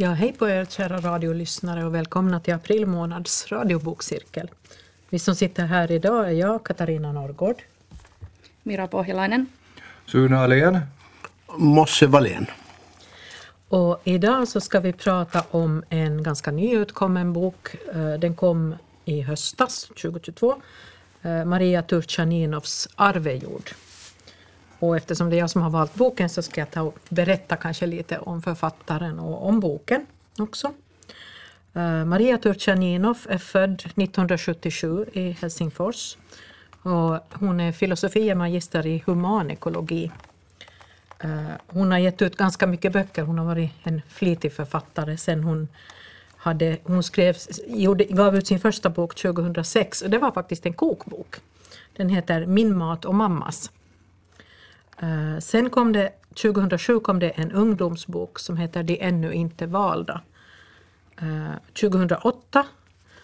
Ja, hej på er kära radiolyssnare och välkomna till april månads radiobokcirkel. Vi som sitter här idag är jag, Katarina Norrgård. Mira Pohjalainen. Sune Alén. Mosse Wallén. Och idag så ska vi prata om en ganska nyutkommen bok. Eh, Den kom i höstas, 2022. Eh, Maria Turchaninovs Arvejord. Och eftersom det är jag som har valt boken så ska jag ta och berätta kanske lite om författaren och om boken också. Eh, Maria Turchaninov är född 1977 i Helsingfors. Och hon är filosofie magister i humanekologi. Eh, hon har gett ut ganska mycket böcker. Hon har varit en flitig författare sen hon hade, hon skrev, gjorde, gav ut sin första bok 2006 och det var faktiskt en kokbok. Den heter Min mat och mammas. Eh, sen kom det, 2007 kom det en ungdomsbok som heter De ännu inte valda. Eh, 2008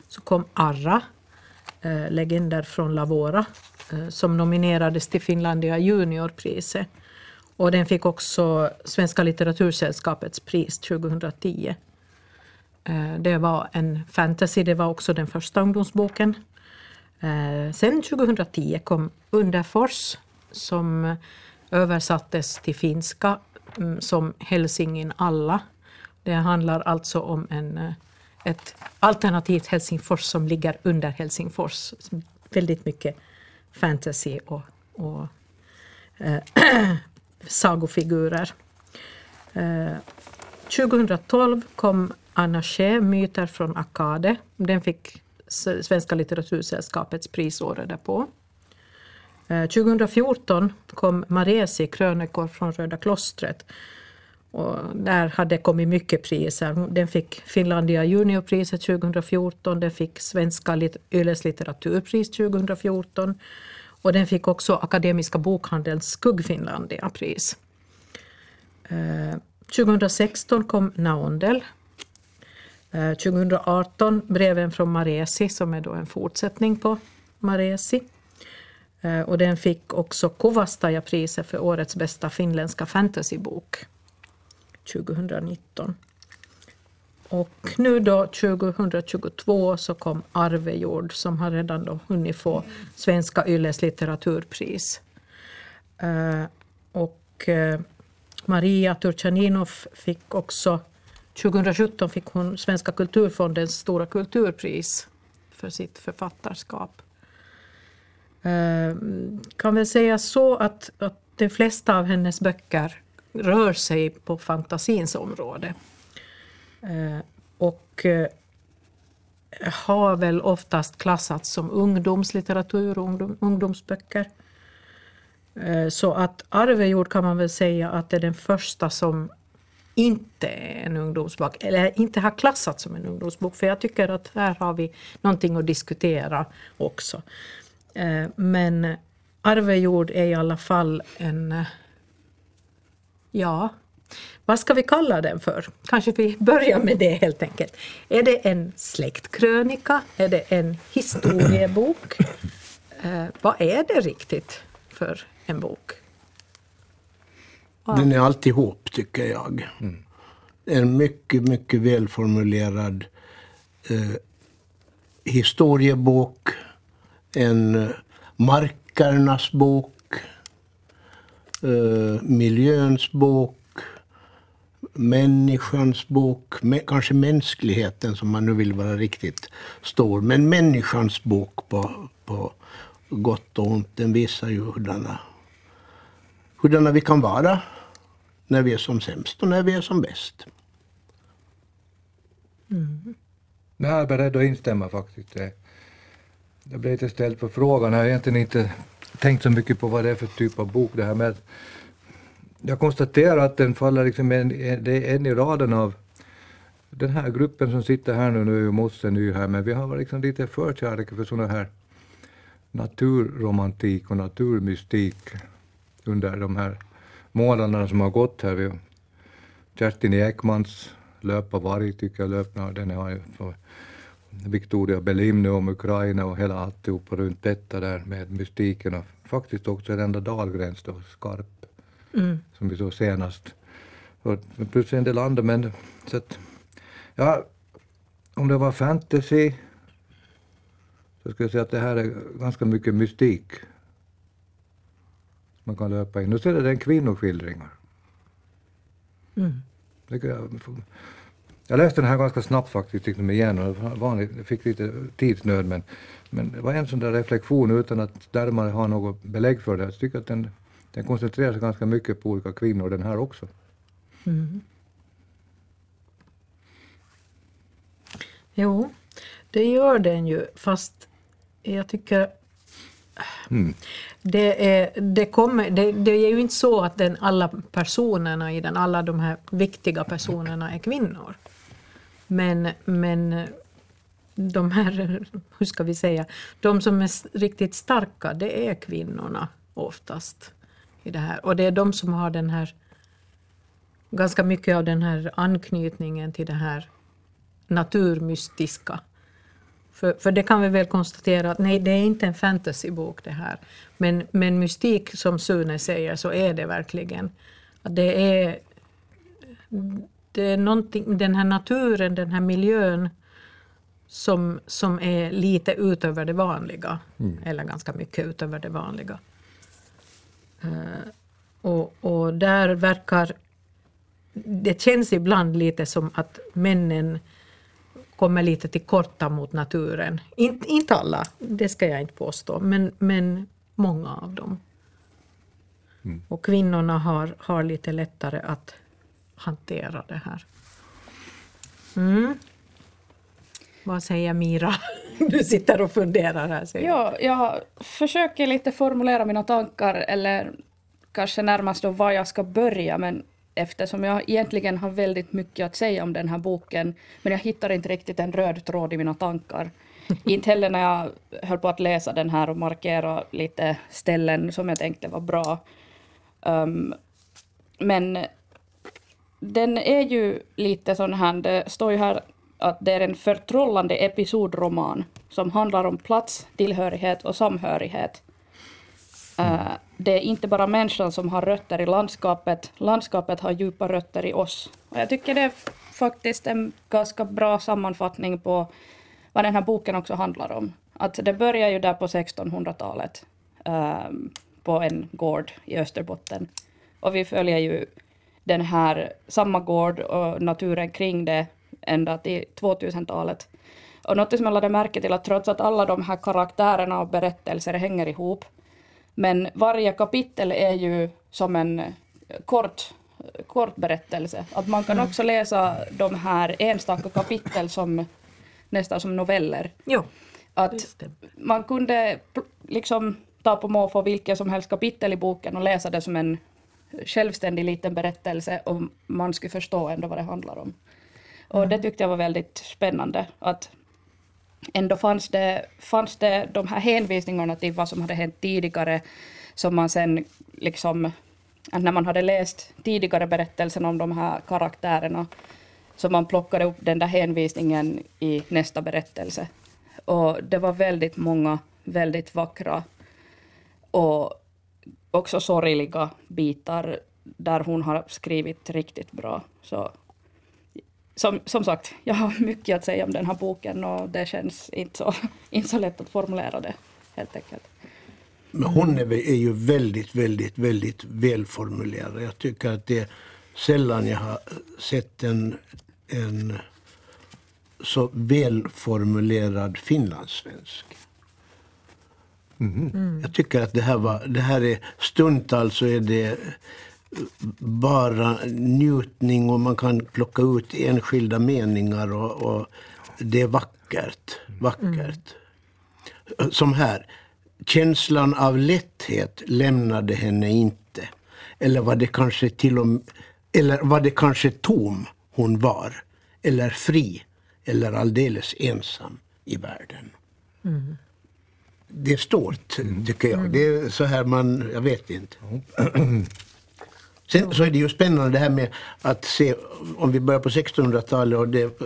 så kom Arra, eh, Legender från Lavora, som nominerades till Finlandia juniorpriset. Och den fick också Svenska litteratursällskapets pris 2010. Det var en fantasy, det var också den första ungdomsboken. Sen 2010 kom Underfors som översattes till finska mm, som Helsingin alla. Det handlar alltså om en, eh, ett alternativt Helsingfors som ligger under Helsingfors. Väldigt mycket fantasy och, och äh, sagofigurer. Eh, äh, 2012 kom Anna Ché, Myter från Akade. Den fick Svenska litteratursällskapets pris året därpå. Eh, 2014 kom Maresi, Krönikor från Röda klostret. Och där hade kommit mycket priser. Den fick Finlandia juniorpriset 2014, den fick Svenska Yles litteraturpris 2014 och den fick också Akademiska bokhandelns Skuggfinlandia-pris. 2016 eh, kom Naondel. 2018 eh, Breven från Maresi som är då en fortsättning på Maresi. Eh, och den fick också Kuvastaja-priset för årets bästa finländska fantasybok 2019. Och nu då 2022 så kom Arvejord som har redan då hunnit få Svenska Yles litteraturpris. Eh, och eh, Maria Turchaninov fick också 2017 fick hon Svenska kulturfondens stora kulturpris för sitt författarskap. Ehm, kan väl säga så att, att de flesta av hennes böcker rör sig på fantasins område. Ehm, och eh, har väl oftast klassats som ungdomslitteratur och ungdom, ungdomsböcker. Ehm, så att Arvejord kan man väl säga att det är den första som inte är en ungdomsbok, eller inte har klassats som en ungdomsbok. För jag tycker att här har vi någonting att diskutera också. Eh, Men Arvejord är i alla fall en... eh, Ja, vad ska vi kalla den för? Kanske vi börjar med det helt enkelt. Är det en släktkrönika? Är det en historiebok? Eh, vad är det riktigt för en bok? Den är alltihop tycker jag. En mycket, mycket välformulerad eh, historiebok. En markernas bok. Eh, miljöns bok. Människans bok. Kanske mänskligheten som man nu vill vara riktigt stor. Men människans bok på, på gott och ont. Den visar ju hurdana hurdana vi kan vara när vi är som sämst och när vi är som bäst. Mm. Jag är beredd att instämma faktiskt. Jag blev lite ställd på frågan. Jag har egentligen inte tänkt så mycket på vad det är för typ av bok det här med. Jag konstaterar att den faller liksom en, en, det är en i raden av den här gruppen som sitter här nu, nu är ju Mosse ny här, men vi har varit liksom lite förkärlek för sådana här naturromantik och naturmystik under de här månaderna som har gått här. Vi, Kerstin Ekmans Löpa varg tycker jag löpna, den har ju för Victoria Belim nu om Ukraina och hela alltihopa runt detta där med mystiken och faktiskt också den enda Dahlgrens då, Skarp, som vi såg senast. Och plus en del andra, men så att Ja, om det var fantasy så skulle jag säga att det här är ganska mycket mystik. Man kan löpa in. Nu ser det en kvinnoskildringar. Mm. Jag, läste den här ganska snabbt faktiskt, tyckte mig igen. Vanligt, jag fick lite tidsnöd, men, men det var en sån där reflektion utan att närmare ha något belägg för det. Jag tycker att den, den koncentrerar sig ganska mycket på olika kvinnor, den här också. Mm. Jo, det gör den ju, fast jag tycker Mm. det, är, det, kommer, det, det är ju inte så att den, alla personerna i den, alla de här viktiga personerna är kvinnor. Men, men de här, hur ska vi säga, de som är riktigt starka, det är kvinnorna oftast. i det här. Och det är de som har den här, ganska mycket av den här anknytningen till det här naturmystiska. För, för det kan vi väl konstatera att nej, det är inte en fantasybok det här. Men, men mystik, som Sune säger, så är det verkligen. Att det är, det är någonting, den här naturen, den här miljön som, som är lite utöver det vanliga. Eller ganska mycket utöver det vanliga. Eh, och, och där verkar... Det känns ibland lite som att männen kommer lite till korta mot naturen. In, inte alla, det ska jag inte påstå, men, men många av dem. Och kvinnorna har, har lite lättare att hantera det här. Mm. Vad säger Mira? Du sitter och funderar här. Säger. Ja, jag försöker lite formulera mina tankar eller kanske närmast då var jag ska börja men eftersom jag egentligen har väldigt mycket att säga om den här boken men jag hittar inte riktigt en röd tråd i mina tankar. inte heller när jag höll på att läsa den här och markera lite ställen som jag tänkte var bra. Um, men den är ju lite sån här, det står ju här att det är en förtrollande episodroman som handlar om plats, tillhörighet och samhörighet. Uh, det är inte bara människan som har rötter i landskapet, landskapet har djupa rötter i oss. Och jag tycker det är faktiskt en ganska bra sammanfattning på vad den här boken också handlar om. Att det börjar ju där på 1600-talet uh, på en gård i Österbotten. Och vi följer ju den här samma gård och naturen kring det ända till 2000-talet. Och något som jag lade märke till att trots att alla de här karaktärerna och berättelser hänger ihop, men varje kapitel är ju som en kort, kort berättelse. Att man kan också läsa de här enstaka kapitel som nästan som noveller. Jo, Att man kunde liksom ta på måfå vilket som helst kapitel i boken och läsa det som en självständig liten berättelse och man skulle förstå ändå vad det handlar om. Och det tyckte jag var väldigt spännande. Att ändå fanns det, fanns det de här hänvisningarna till vad som hade hänt tidigare som man sen liksom, att när man hade läst tidigare berättelsen om de här karaktärerna så man plockade upp den där hänvisningen i nästa berättelse. Och det var väldigt många väldigt vackra och också sorgliga bitar där hon har skrivit riktigt bra. Så, som, som sagt, jag har mycket att säga om den här boken och det känns inte så, inte så lätt att formulera det helt enkelt. Men hon är, är ju väldigt, väldigt, väldigt välformulerad. Jag tycker att det är sällan jag har sett en, en så välformulerad finlandssvensk. Jag tycker att det här, var, det här är stundtals så är det bara njutning och man kan plocka ut enskilda meningar och, och det är vackert. vackert. Som här. Känslan av lätthet lämnade henne inte. Eller var det kanske till och med, eller var det kanske tom hon var? Eller fri? Eller alldeles ensam i världen? Det är stort, tycker jag. Det är så här man, jag vet inte. Sen så är det ju spännande det här med att se, om vi börjar på 1600-talet och det,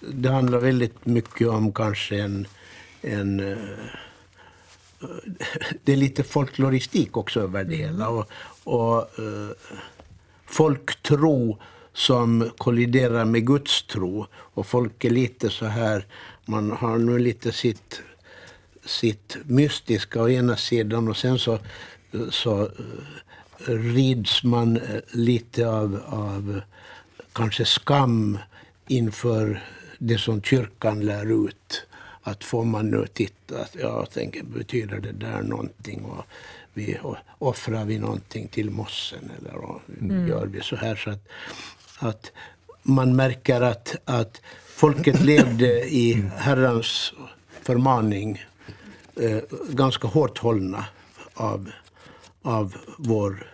det handlar väldigt mycket om kanske en, en eh, det är lite folkloristik också över det hela. Och, och eh, folktro som kolliderar med gudstro. Och folk är lite så här, man har nu lite sitt, sitt mystiska å ena sidan och sen så, så eh, rids man eh, lite av, av kanske skam inför det som kyrkan lär ut. Att får man nu titta, jag tänker betyder det där någonting? Och vi, offrar vi någonting till mossen eller mm. gör vi så här? Så att, att man märker att, att folket levde i Herrans förmaning eh, ganska hårt hållna av, av vår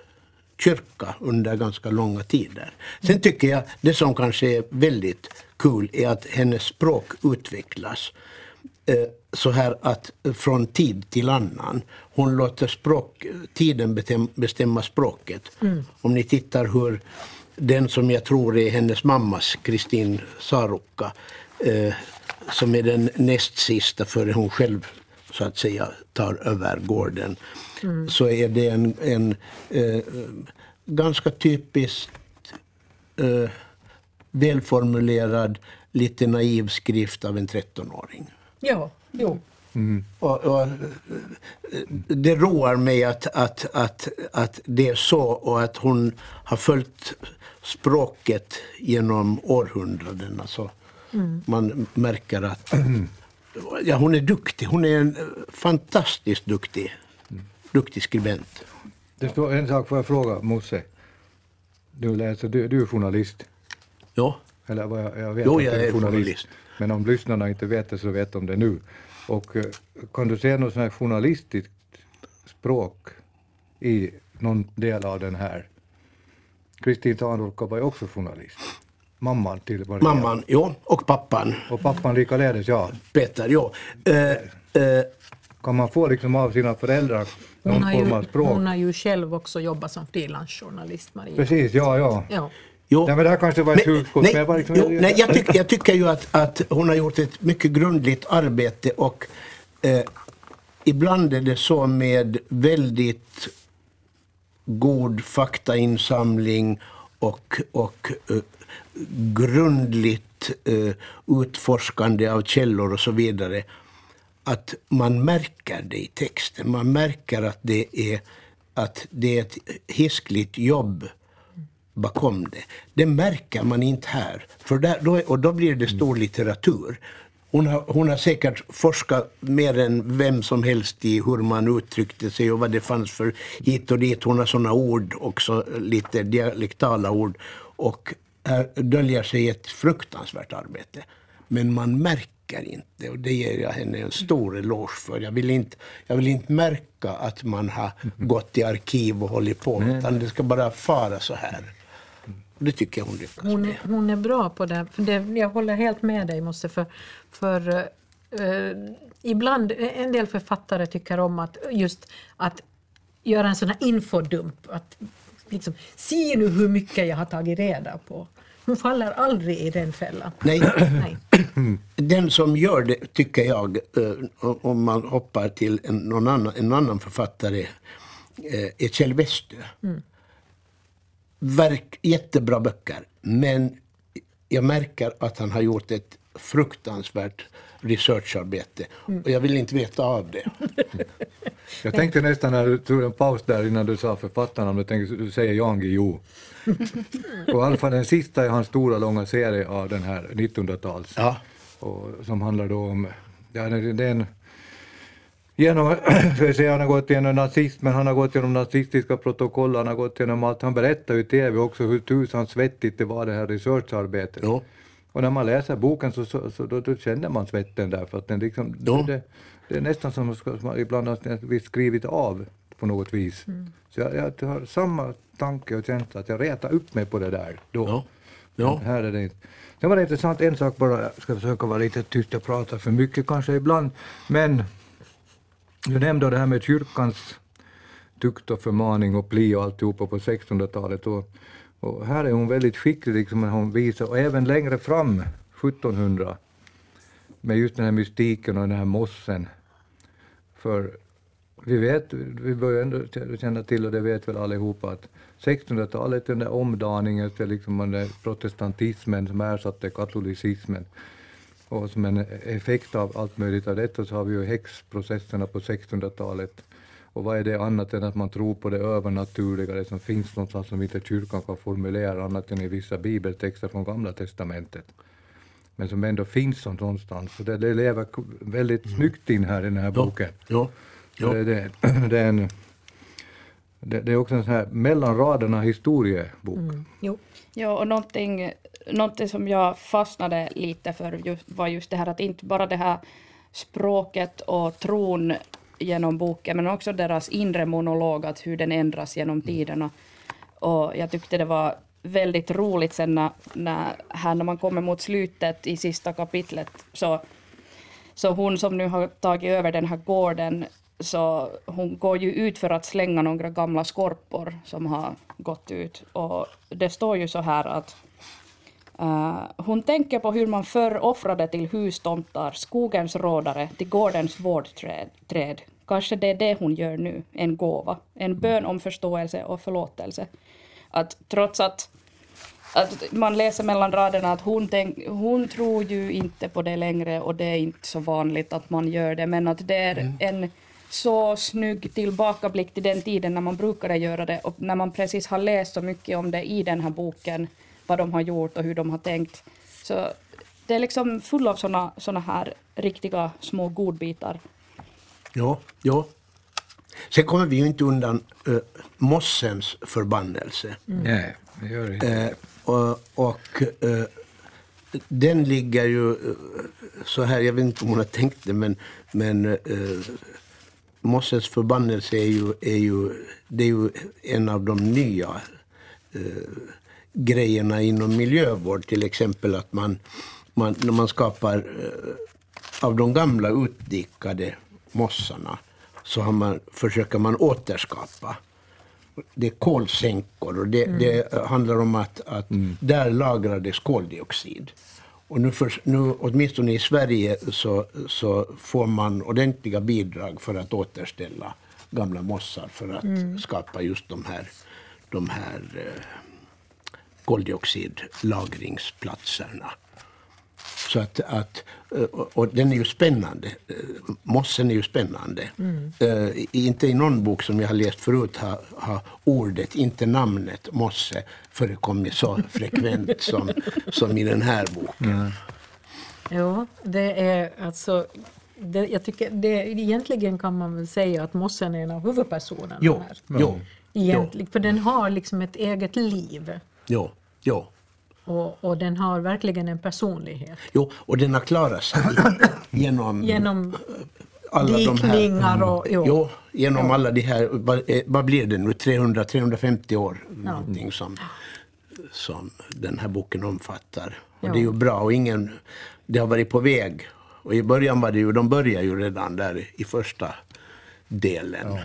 kyrka under ganska långa tider. Sen tycker jag det som kanske är väldigt kul är att hennes språk utvecklas eh, så här att från tid till annan. Hon låter språk, tiden bestämma språket. Mm. Om ni tittar hur den som jag tror är hennes mammas, Kristin Sarukka, eh, som är den näst sista före hon själv så att säga tar över gården, mm. så är det en, en eh, ganska typiskt eh, välformulerad, lite naiv skrift av en 13-åring. Ja, jo. Mm. Och, och, det roar mig att, att, att, att det är så och att hon har följt språket genom århundraden. Alltså, mm. Man märker att ja, hon är duktig. Hon är en fantastiskt duktig, duktig skribent. Det står en sak, får jag fråga Mosse? Du, läser, du, du är journalist? Ja. Eller vad jag, jag vet jo, jag är journalist. journalist. Men om lyssnarna inte vet det så vet de det nu. Och eh, kan du se något sånt här journalistiskt språk i någon del av den här? Kristin Tahnulka var ju också journalist. Mamman till Maria. Mamman, ja, och pappan. Och pappan likaledes, ja. Peter, ja. Uh, uh, kan man få liksom av sina föräldrar någon hon form av språk? Hon har ju själv också jobbat som frilansjournalist, Maria. Precis, ja, ja. ja. Jo. Nej, men det här kanske var ett hugskott. Nej, jag, liksom, jo, nej jag, tyck, jag tycker ju att, att hon har gjort ett mycket grundligt arbete och eh, ibland är det så med väldigt god faktainsamling och, och uh, grundligt eh, utforskande av källor och så vidare att man märker det i texten. Man märker att det är, att det är ett hiskligt jobb bakom det. Det märker man inte här. För där, då, och då blir det stor litteratur. Hon har, hon har säkert forskat mer än vem som helst i hur man uttryckte sig och vad det fanns för hit och dit. Hon har sådana ord också, lite dialektala ord. Och här döljer sig ett fruktansvärt arbete. Men man märker inte och det ger jag henne en stor eloge för. Jag vill inte, jag vill inte märka att man har gått i arkiv och hållit på, utan det ska bara fara så här. Det tycker jag hon lyckas hon är, hon är bra på det. För det, Jag håller helt med dig Mosse. För, för uh, ibland, en del författare tycker om att just att göra en sån här infodump. Att liksom, se nu hur mycket jag har tagit reda på. Hon faller aldrig i den fällan. Nej. Nej. Den som gör det, tycker jag, om man hoppar till en, någon annan, en annan författare, är Kjell Westö. Mm verk, jättebra böcker, men jag märker att han har gjort ett fruktansvärt researcharbete. Mm. Och jag vill inte veta av det. jag tänkte nästan när du tog en paus där innan du sa författarnamn, jag tänkte du säger Jan Guillou. och i alla fall den sista i hans stora långa serie av den här 1900-tals. Ja. som handlar då om, ja det är en genom, säga, han har gått igenom nazismen, han har gått igenom nazistiska protokoll, han har gått igenom allt. Han berättar ju i TV också hur tusan svettigt det var det här researcharbetet. Ja. Och när man läser boken så, så, så då, då, känner man svetten där, för att den liksom, ja. det, det, är nästan som att man ibland har skrivit av på något vis. Mm. Så jag, jag, har samma tanke och känsla att jag retar upp mig på det där då. Ja. Ja. här är det inte. Sen var det intressant, en sak bara, jag ska försöka vara lite tyst, jag pratar för mycket kanske ibland, men du nämnde det här med kyrkans tukt och förmaning och pli och alltihopa på 1600-talet. Och, och, här är hon väldigt skicklig, liksom, hon visar, och även längre fram, 1700, med just den här mystiken och den här mossen. För vi vet, vi börjar ändå känna till, och det vet väl allihopa, att 1600-talet, den där omdaningen till liksom den protestantismen som ersatte katolicismen, och som en effekt av allt möjligt av detta så har vi ju häxprocesserna på 1600-talet. Och vad är det annat än att man tror på det övernaturliga, det som finns någonstans som inte kyrkan kan formulera annat än i vissa bibeltexter från Gamla testamentet. Men som ändå finns någonstans. Så det, det lever väldigt mm. snyggt in här i den här boken. Ja. ja. Det, det, det, är en, det, det, är också en sån här mellan raderna historiebok. Mm. Jo. Ja, och någonting, någonting som jag fastnade lite för just, var just det här att inte bara det här språket och tron genom boken, men också deras inre monolog, att hur den ändras genom mm. tiderna. Och jag tyckte det var väldigt roligt sen när, när, här när man kommer mot slutet i sista kapitlet, så, så hon som nu har tagit över den här gården, så hon går ju ut för att slänga några gamla skorpor som har gått ut. Och det står ju så här att uh, hon tänker på hur man förr offrade till hustomtar, skogens rådare, till gårdens vårdträd. Kanske det är det hon gör nu, en gåva, en bön om förståelse och förlåtelse. Att trots att, att man läser mellan raderna att hon, tänk, hon tror ju inte på det längre och det är inte så vanligt att man gör det, men att det är mm. en så snygg tillbakablick till den tiden när man brukade göra det och när man precis har läst så mycket om det i den här boken, vad de har gjort och hur de har tänkt. Så det är liksom full av såna, såna här riktiga små godbitar. Ja, ja. Sen kommer vi ju inte undan uh, mossens förbannelse. Mm. Nej, det gör det inte. Uh, och, och uh, den ligger ju så här, jag vet inte om hon har tänkt det, men, men Mossens förbannelse är ju, är ju, det är ju en av de nya grejerna inom miljövård. Till exempel att man, man när man skapar av de gamla utdikade mossarna så har man, försöker man återskapa. Det är kolsänkor och det, mm. det handlar om att, att mm. där lagrades koldioxid. Och nu, för, nu, åtminstone i Sverige så, så får man ordentliga bidrag för att återställa gamla mossar för att mm. skapa just de här, de här eh, koldioxidlagringsplatserna. Så att, att, eh, och den är ju spännande. Eh, mossen är ju spännande. Mm. Uh, inte i någon bok som jag har läst förut har, har ordet, inte namnet, mosse förekommit så frekvent som, som i den här boken. Mm. Ja, det är alltså det, jag tycker det, egentligen kan man väl säga att mossen är en av huvudpersonerna jo, här. Jo, Egentligen, jo. För den har liksom ett eget liv. Jo, jo. Och, och, den har verkligen en personlighet. Jo, och den har klarat sig genom, genom alla dikningar de här, och... Jo, jo genom ja. alla de här, vad, eh, vad blir det nu, 300-350 år ja. någonting som, som den här boken omfattar. Och ja. det är ju bra och ingen, det har varit på väg. Och i början var det ju, de började ju redan där i första delen.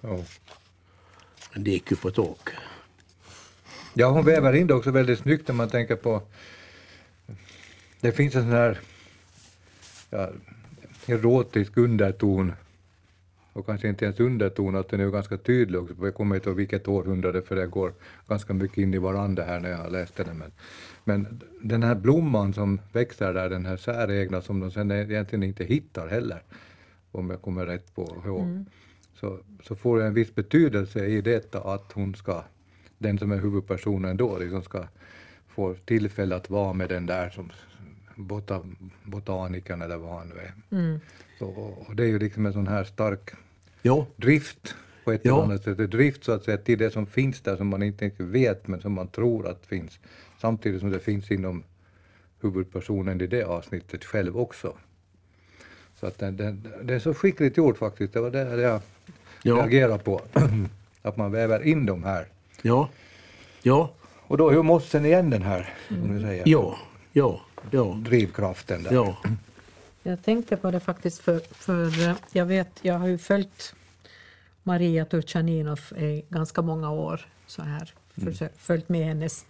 Ja. Men det gick ju på tåg. Ja, hon väver in det också väldigt snyggt när man tänker på... Det finns en sån här ja, erotisk underton, och kanske inte ens underton, att den är ganska tydlig också. Jag kommer inte ihåg vilket århundrade, för det går ganska mycket in i varandra här när jag läste den. Men, men den här blomman som växer där, den här säregna som de sen egentligen inte hittar heller, om jag kommer rätt på ihåg, mm. så, så får det en viss betydelse i detta att hon ska den som är huvudpersonen då liksom ska få tillfälle att vara med den där som bota, botanikern eller vad han nu är. Mm. Så, och det är ju liksom en sån här stark jo. drift på ett eller annat sätt. Drift så att säga till det som finns där som man inte riktigt vet men som man tror att finns. Samtidigt som det finns inom huvudpersonen i det avsnittet själv också. Så att det, det, det är så skickligt gjort faktiskt. Det var det jag ja. reagerade på. att man väver in de här Ja. Ja. Och då är ju mossen igen den här, mm. du säger. Ja. Ja. ja. Drivkraften där. Ja. Jag tänkte på det faktiskt för, för jag vet, jag har ju följt Maria Turchaninov i ganska många år så här. Mm. Följt med hennes,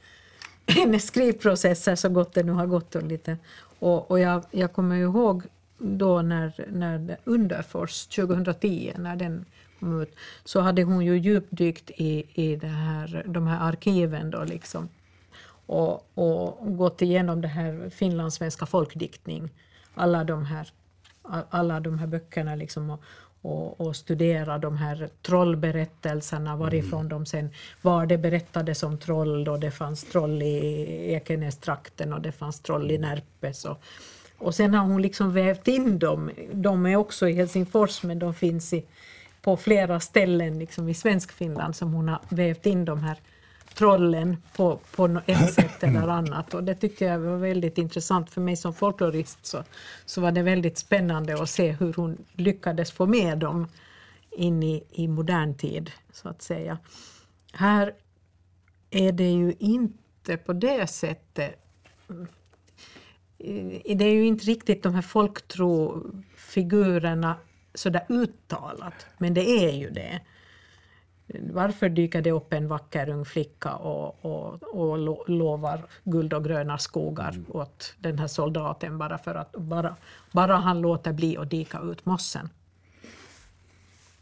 hennes skrivprocesser så gott det nu har gått. Och, lite. och, och jag, jag kommer ihåg då när, när Underfors 2010, när den kom ut, så hade hon ju djupdykt i, i det här, de här arkiven då liksom. Och, och gått igenom det här finlandssvenska folkdiktning, alla de här, alla de här böckerna liksom och, och, och studera de här trollberättelserna, varifrån mm. de sen, var det berättades om troll då det fanns troll i Ekenästrakten och det fanns troll i Närpes. Och, och sen har hon liksom vävt in dem. De är också i Helsingfors men de finns i, på flera ställen liksom i Svenskfinland som hon har vävt in de här trollen på, på ett sätt eller annat. Och det tyckte jag var väldigt intressant för mig som folklorist. Så, så var det väldigt spännande att se hur hon lyckades få med dem in i, i modern tid, så att säga. Här är det ju inte på det sättet det är ju inte riktigt de här folktrofigurerna sådär uttalat, men det är ju det. Varför dyker det upp en vacker ung flicka och, och, och lovar guld och gröna skogar mm. åt den här soldaten bara för att bara, bara han låter bli att dika ut mossen?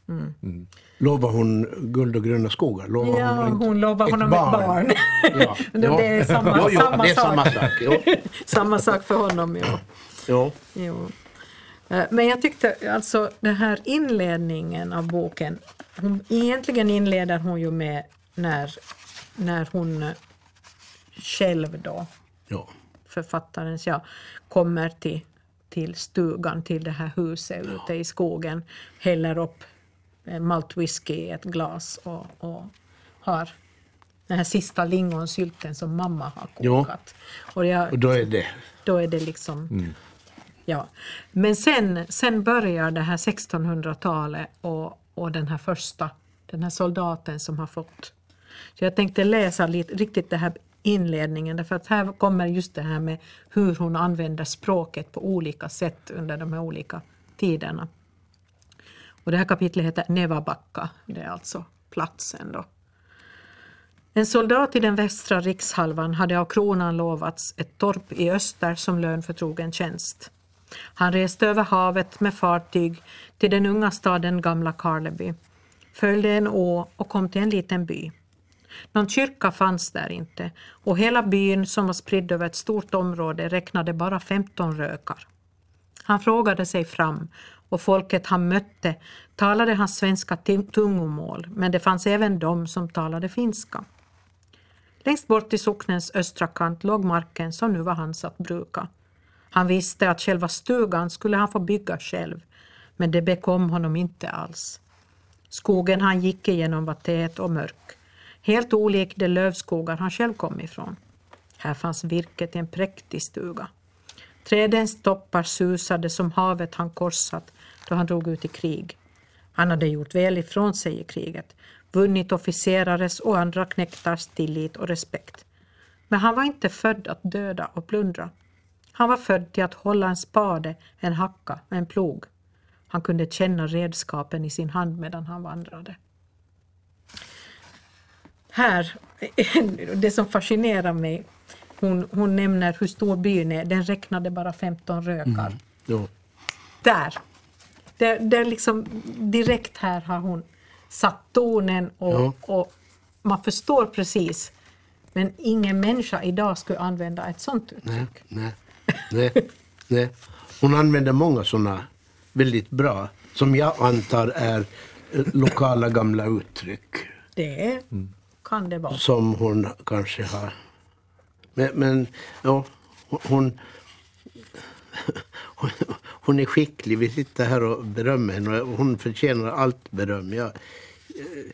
Mm. Mm. Lovar hon guld och gröna skogar? Lovar ja, hon, hon lovar honom barn. Ett barn. ja. Det är samma, jo, jo, samma det är sak. Samma sak, samma sak för honom. Ja. Jo. jo. Eh, men jag tyckte alltså den här inledningen av boken, hon, egentligen inleder hon ju med när, när hon själv då, ja. författaren, ja, kommer till, till stugan, till det här huset ja. ute i skogen, häller upp maltwhisky i ett glas och, och har den här sista lingonsylten som mamma har kokat. Ja. Och, jag, och då är det... Då är det liksom... Mm. Ja. Men sen, sen börjar det här 1600-talet och, och den här första, den här soldaten som har fått... Så jag tänkte läsa lite, riktigt det här inledningen därför att här kommer just det här med hur hon använder språket på olika sätt under de här olika tiderna. Och det här kapitlet heter Nevabacka, det är alltså platsen då. En soldat i den västra rikshalvan hade av kronan lovats ett torp i öster som lön för trogen tjänst. Han reste över havet med fartyg till den unga staden Gamla Karleby, följde en å och kom till en liten by. Någon kyrka fanns där inte och hela byn som var spridd över ett stort område räknade bara 15 rökar. Han frågade sig fram och folket han mötte talade hans svenska tungomål, men det fanns även de som talade finska. Längst bort i socknens östra kant låg marken som nu var hans att bruka. Han visste att själva stugan skulle han få bygga själv, men det bekom honom inte alls. Skogen han gick igenom var tät och mörk, helt olik de lövskogar han själv kom ifrån. Här fanns virket i en präktig stuga. Trädens toppar susade som havet han korsat då han drog ut i krig. Han hade gjort väl ifrån sig i kriget, vunnit officerares och andra knektars tillit och respekt. Men han var inte född att döda och plundra. Han var född till att hålla en spade, en hacka och en plog. Han kunde känna redskapen i sin hand medan han vandrade. Här, det som fascinerar mig, hon, hon nämner hur stor byn är. Den räknade bara 15 rökar. Mm. Där det, det är liksom direkt här har hon satt tonen och, ja. och man förstår precis. Men ingen människa idag skulle använda ett sånt uttryck. Nej, nej, nej, nej. Hon använder många sådana väldigt bra, som jag antar är eh, lokala gamla uttryck. Det kan det vara. Som hon kanske har. Men, men ja, hon, hon är skicklig. Vi sitter här och berömmer henne och hon förtjänar allt beröm. Jag, eh,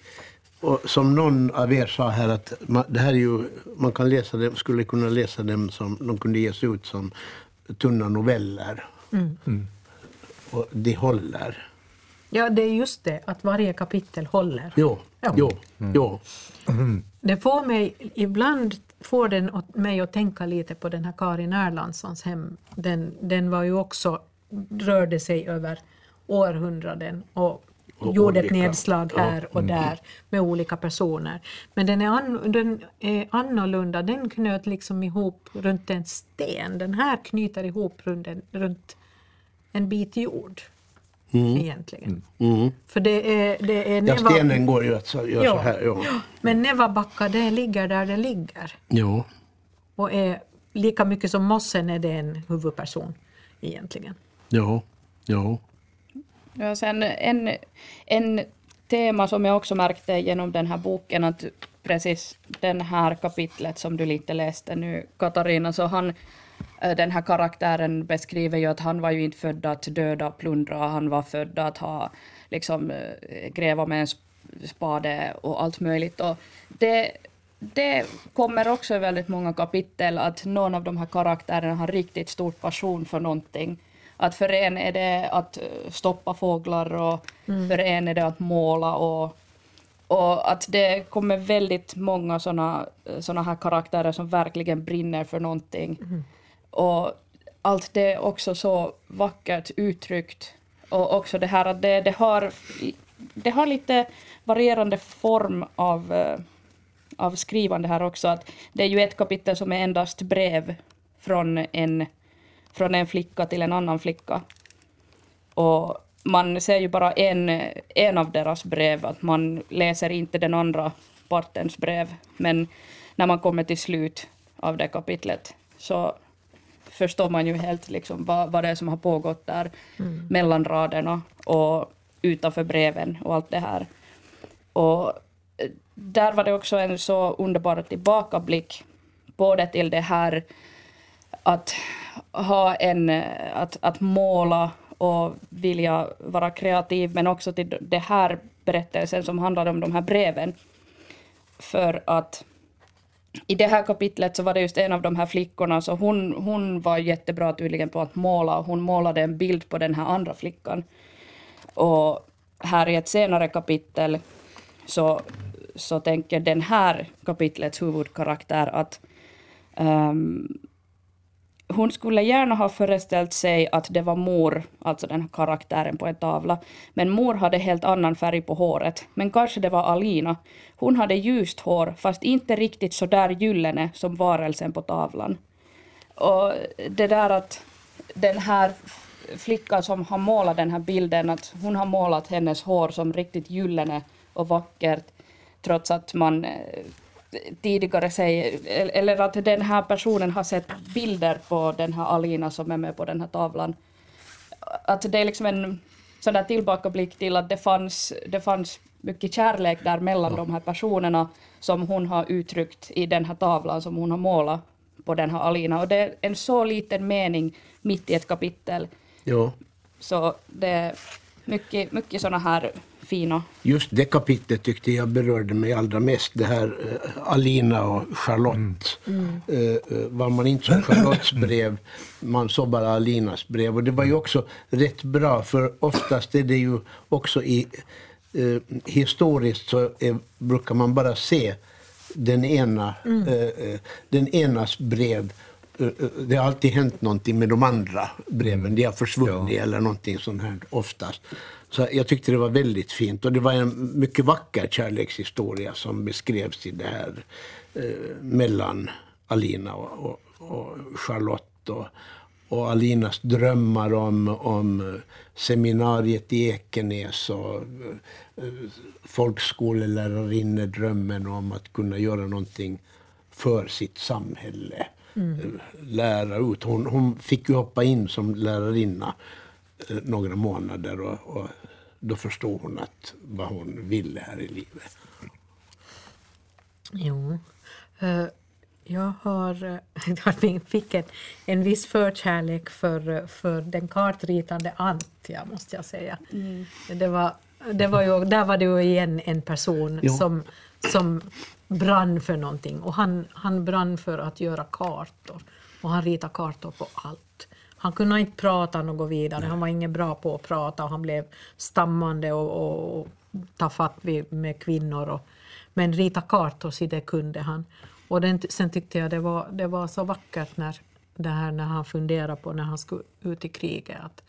och som någon av er sa här att man, det här är ju, man kan läsa dem, skulle kunna läsa dem som de kunde ges ut som tunna noveller. Mm. Mm. Och de håller. Ja, det är just det, att varje kapitel håller. Jo, ja. jo, mm. jo. Det får mig, ibland får den mig att tänka lite på den här Karin Erlandssons hem. Den, den var ju också, rörde sig över århundraden och, och gjorde olika. ett nedslag här och mm. där med olika personer. Men den är, an, den är annorlunda, den knöt liksom ihop runt en sten. Den här knyter ihop runt, en, runt en bit jord. Egentligen. Mm. För det är, det är Ja, Neva, stenen går ju att göra Ja. så här. Ja. men Nevabacka det ligger där det ligger. Ja. Och är lika mycket som mossen är det en huvudperson egentligen. Ja. Ja. Ja, sen en, en tema som jag också märkte genom den här boken, att precis den här kapitlet som du lite läste nu, Katarina, så han, den här karaktären beskriver ju att han var ju inte född att döda och plundra, han var född att ha, liksom, eh, gräva med en sp- spade och allt möjligt. Och det, det kommer också i väldigt många kapitel att någon av de här karaktärerna har riktigt stor passion för någonting. Att för en är det att eh, stoppa fåglar och för en är det att måla och, och att det kommer väldigt många såna, såna här karaktärer som verkligen brinner för någonting. Och allt det är också så vackert uttryckt. Och också det här att det, det, har, det har lite varierande form av, eh, av skrivande här också. Att det är ju ett kapitel som är endast brev från en, från en flicka till en annan flicka. Och man ser ju bara en, en av deras brev, att man läser inte den andra partens brev. Men när man kommer till slut av det kapitlet så förstår man ju helt liksom vad, vad det är som har pågått där mellan raderna och utanför breven och allt det här. Och eh, där var det också en så underbar tillbakablick både till det här att ha en, eh, att, att måla och vilja vara kreativ, men också till det här berättelsen som handlar om de här breven. För att i det här kapitlet så var det just en av de här flickorna, så hon, hon var jättebra tydligen på att måla. och Hon målade en bild på den här andra flickan. Och här i ett senare kapitel så, så tänker den här kapitlets huvudkaraktär att um, hon skulle gärna ha föreställt sig att det var mor, alltså den här karaktären på en tavla. Men mor hade helt annan färg på håret. Men kanske det var Alina. Hon hade ljust hår, fast inte riktigt så där gyllene som varelsen på tavlan. Och det där att den här flickan som har målat den här bilden, att hon har målat hennes hår som riktigt gyllene och vackert, trots att man eh, tidigare säger, eller att den här personen har sett bilder på den här Alina som är med på den här tavlan. Att det är liksom en sån där tillbakablick till att det fanns, det fanns mycket kärlek där mellan de här personerna som hon har uttryckt i den här tavlan som hon har målat på den här Alina. Och det är en så liten mening mitt i ett kapitel. ja. Så det är mycket, mycket såna här fina Just det kapitlet tyckte jag berörde mig allra mest. Det här eh, Alina och Charlotte. Eh, eh, var man inte såg Charlottes brev, man såg bara Alinas brev. Och det var ju också rätt bra, för oftast är det ju också i eh, historiskt så är, brukar man bara se den ena, eh, eh, den enas brev. Eh, eh, Det har alltid hänt någonting med de andra breven. De har försvunnit eller någonting sånt här oftast. Så jag tyckte det var väldigt fint. Och det var en mycket vacker kärlekshistoria som beskrevs i det här eh, mellan Alina och, och, och Charlotte. Och, och Alinas drömmar om, om eh, seminariet i Ekenäs och eh, folkskolelärarinne-drömmen om att kunna göra någonting för sitt samhälle. Eh, Lära ut. Hon, hon fick ju hoppa in som lärarinna eh, några månader och, och då förstod hon att vad hon ville här i livet. Jo. Eh, Jag har, eh, jag fick en, en viss förkärlek för, för den kartritande Antja, måste jag säga. Det var, det var ju, där var det ju igen en person Jo. som, som brann för någonting. Och han, han brann för att göra kartor. Och han ritade kartor på allt. Han kunde inte prata något vidare. Han var ingen bra på att prata och han blev stammande och, och, och ta fatt vid, med kvinnor. Och, men rita kartor, så det kunde han. Och den, sen tyckte jag det var, det var så vackert när, det här, när han funderade på när han skulle ut i kriget. Att,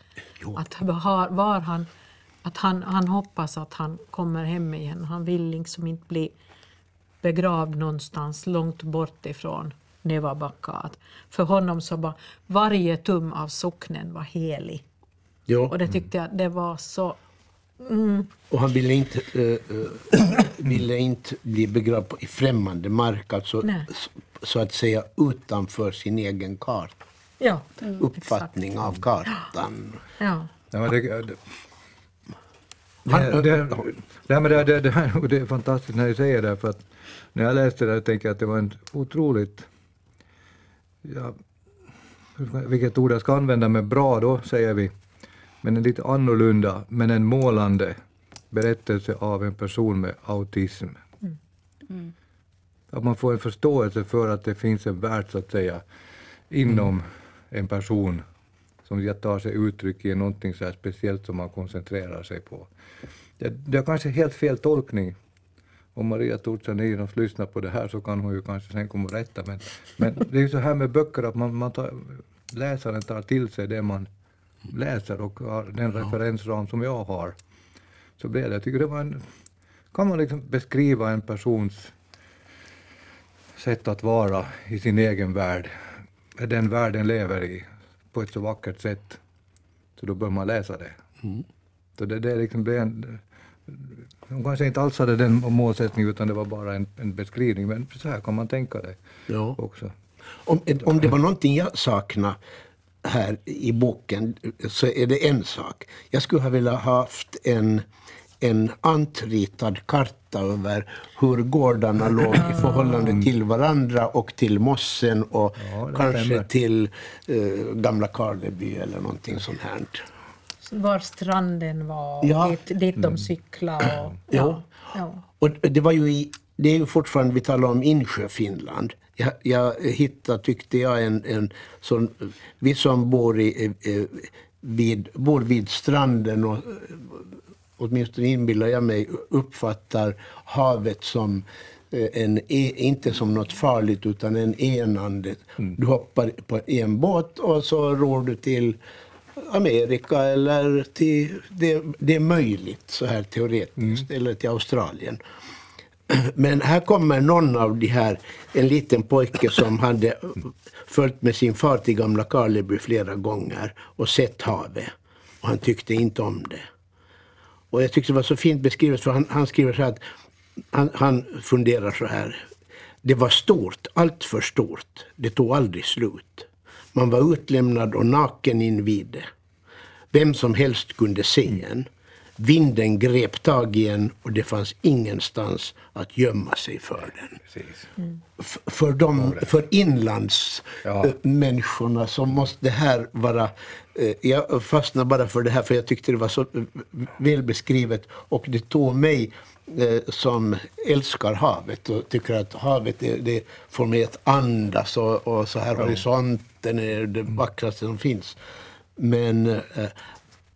att var, var han, att han, han hoppas att han kommer hem igen. Han vill liksom inte bli begravd någonstans långt bort ifrån Nevabacka. För honom så var varje tum av socknen var helig. Ja. Och det tyckte jag det var så... Och han ville inte, eh, ville inte bli begravd på- i främmande mark, alltså Nej. så att säga utanför sin egen kart, Ja, uppfattning av kartan. ja. Ja, det, det, det, det, det, men det, det, det, här, och det är fantastiskt när du säger det, för att när jag läste det tänker jag att det var en otroligt, ja, vilket ord jag ska använda, men bra då säger vi, men en lite annorlunda, men en målande berättelse av en person med autism. Att man får en förståelse för att det finns en värld, så att säga, inom en person som tar sig uttryck i någonting så speciellt som man koncentrerar sig på. Det, det är kanske helt fel tolkning. Om Maria Torsaninov lyssnar på det här så kan hon ju kanske sen komma och rätta. Men, men det är ju så här med böcker att man, man tar, läsaren tar till sig det man läser och den referensram som jag har. Så blev det. Jag tycker det var en... Kan man liksom beskriva en persons sätt att vara i sin egen värld, den världen lever i, på ett så vackert sätt, så då bör man läsa det. Så det, det liksom blev en, de kanske inte alls hade den målsättningen utan det var bara en, en beskrivning, men så här kan man tänka det Ja. också. Om, om det var någonting jag saknar här i boken så är det en sak. Jag skulle ha velat ha haft en, en antritad karta över hur gårdarna låg i förhållande till varandra och till mossen och Ja, kanske stämmer. till eh, gamla Karleby eller någonting sånt här. Var stranden var, Ja. dit, dit de cyklade. Och, ja. Ja. Och det var ju i, det är ju fortfarande, vi talar om Insjö, Finland. Jag, jag hittade, tyckte jag, en, en sån, vi som bor, i, eh, vid, bor vid stranden och eh, åtminstone inbillar jag mig uppfattar havet som eh, en, e- inte som något farligt utan en enande. Du hoppar på en båt och så ror du till Amerika eller till, det, det är möjligt så här teoretiskt, eller till Australien. Men här kommer någon av de här, en liten pojke som hade följt med sin far till Gamla Karleby flera gånger och sett havet. Och han tyckte inte om det. Och jag tyckte det var så fint beskrivet för han, han skriver så här att han, han funderar så här. Det var stort, allt för stort. Det tog aldrig slut. Man var utlämnad och naken invid det. Vem som helst kunde se en. Vinden grep tag i en och det fanns ingenstans att gömma sig för den. F- för, de, för inlandsmänniskorna Ja. så måste det här vara... eh, Jag fastnade bara för det här för jag tyckte det var så eh, väl beskrivet och det tog mig eh, som älskar havet och tycker att havet det, det får mig att andas och, och så här horisonten är det vackraste som finns. Men eh,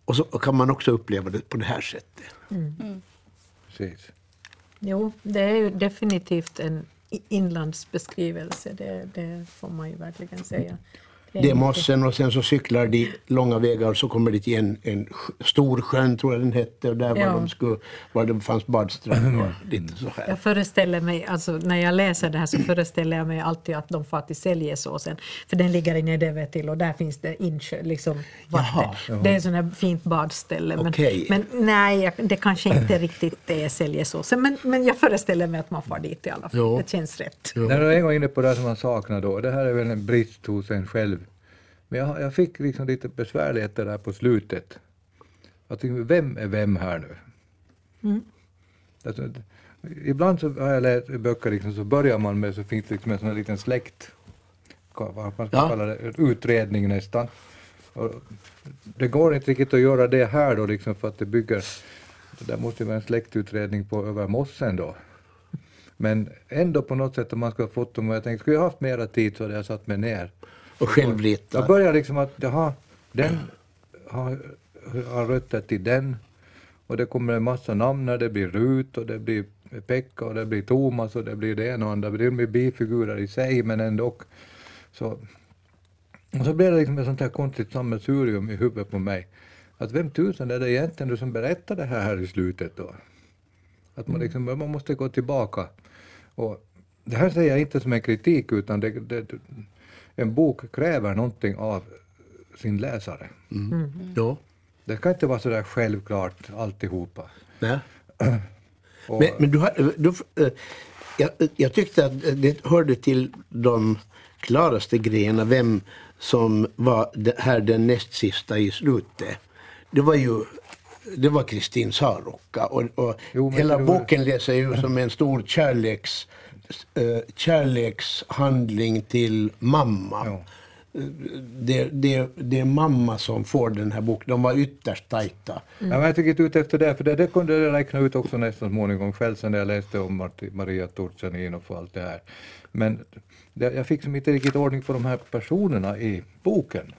och så kan man också uppleva det på det här sättet. Precis. Jo, det är ju definitivt en inlandsbeskrivelse, det, det får man ju verkligen säga. Det är mossen och sen så cyklar de långa vägar och så kommer de till en, en stor sjön, tror jag den hette, och där var, Ja. de skulle, var det fanns badstränder och lite så här. Jag föreställer mig, alltså när jag läser det här så föreställer jag mig alltid att de far till Säljesåsen. För den ligger i Nedeve till och där finns det insjö, liksom vatten. Jaha. Det är ett sånt här fint badställe. Men, Okej. men nej, det kanske inte riktigt är Säljesåsen. Men, men jag föreställer mig att man far dit i alla fall. Jo. Det känns rätt. När du en gång inne på det som man saknar då, det här är väl en brist hos en själv. Men jag, jag fick liksom lite besvärligheter där på slutet. Jag tänkte, vem är vem här nu? Alltså, ibland så har jag läst böcker liksom, så börjar man med så finns det liksom en sån här liten släkt, vad man ska Ja. kalla det, utredning nästan. Och det går inte riktigt att göra det här då liksom för att det bygger, det där måste ju vara en släktutredning på över mossen då. Men ändå på något sätt om man skulle ha fått dem, och jag tänkte skulle jag haft mera tid så hade jag satt mig ner. Och självrita. Jag börjar liksom att, jaha, den har, har rötter till den. Och det kommer en massa namn när det blir Rut och det blir Pekka och det blir Thomas och det blir det ena och andra. Det blir bifigurer i sig men ändå. Så, och så blev det liksom ett sånt här konstigt sammelsurium i huvudet på mig. Att vem tusan är det egentligen du som berättar det här, här i slutet då? Att man, liksom, man måste gå tillbaka. Och det här säger jag inte som en kritik utan det, det, en bok kräver någonting av sin läsare. Ja. Det kan inte vara så där självklart alltihopa. Nej. Och, Men, men du, har- du, eh, jag, jag tyckte att det hörde till de klaraste grejerna vem som var det här den näst sista i slutet. Det var ju det var Kristin Saarukka och, och Jo, hela boken läser ju som en stor kärleks, eh, kärlekshandling till mamma. Ja. Det, det, det är mamma som får den här boken. De var ytterst tajta. Ja, men jag tycker inte ut efter det, för det, det kunde jag räkna ut också nästan småningom själv sen när jag läste om Marti- Maria Turchaninov och allt det här. Men det, jag fick som inte riktigt ordning på de här personerna i boken.